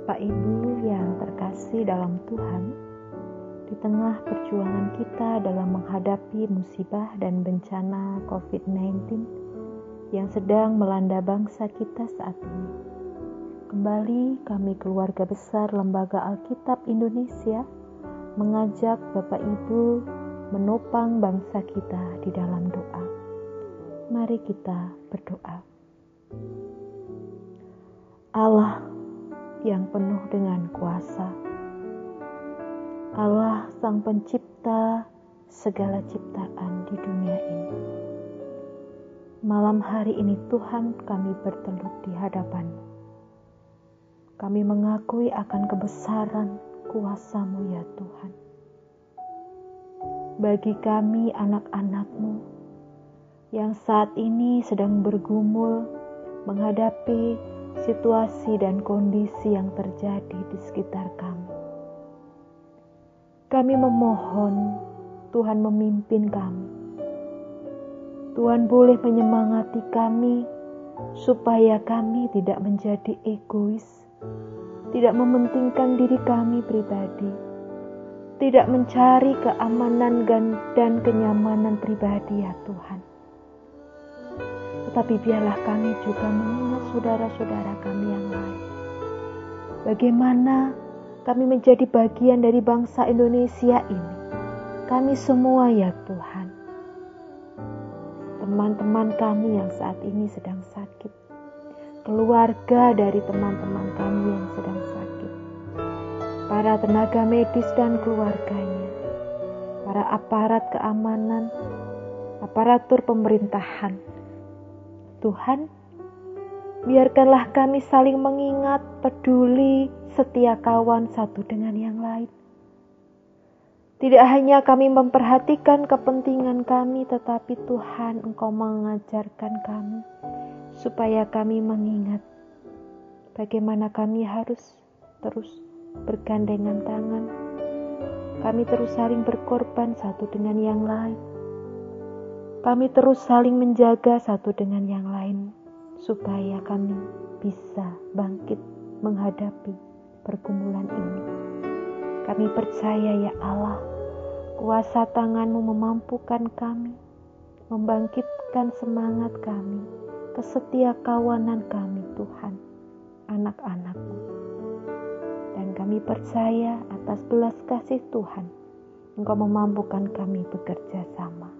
Bapak Ibu yang terkasih dalam Tuhan, di tengah perjuangan kita dalam menghadapi musibah dan bencana COVID-19 yang sedang melanda bangsa kita saat ini. Kembali kami keluarga besar Lembaga Alkitab Indonesia mengajak Bapak Ibu menopang bangsa kita di dalam doa. Mari kita berdoa. Allah yang penuh dengan kuasa. Allah Sang Pencipta segala ciptaan di dunia ini. Malam hari ini Tuhan kami bertelut di hadapan-Mu. Kami mengakui akan kebesaran kuasamu ya Tuhan. Bagi kami anak-anakmu yang saat ini sedang bergumul menghadapi situasi dan kondisi yang terjadi di sekitar kami. Kami memohon Tuhan memimpin kami. Tuhan boleh menyemangati kami supaya kami tidak menjadi egois tidak mementingkan diri kami pribadi, tidak mencari keamanan dan kenyamanan pribadi ya Tuhan. Tetapi biarlah kami juga mengingat saudara-saudara kami yang lain. Bagaimana kami menjadi bagian dari bangsa Indonesia ini. Kami semua ya Tuhan. Teman-teman kami yang saat ini sedang sakit keluarga dari teman-teman kami yang sedang sakit, para tenaga medis dan keluarganya, para aparat keamanan, aparatur pemerintahan. Tuhan, biarkanlah kami saling mengingat, peduli, setia kawan satu dengan yang lain. Tidak hanya kami memperhatikan kepentingan kami, tetapi Tuhan, Engkau mengajarkan kami supaya kami mengingat bagaimana kami harus terus bergandengan tangan. Kami terus saling berkorban satu dengan yang lain. Kami terus saling menjaga satu dengan yang lain, supaya kami bisa bangkit menghadapi pergumulan ini. Kami percaya, ya Allah, kuasa tanganmu memampukan kami, membangkitkan semangat kami kesetia kawanan kami Tuhan, anak-anakmu. Dan kami percaya atas belas kasih Tuhan, Engkau memampukan kami bekerja sama.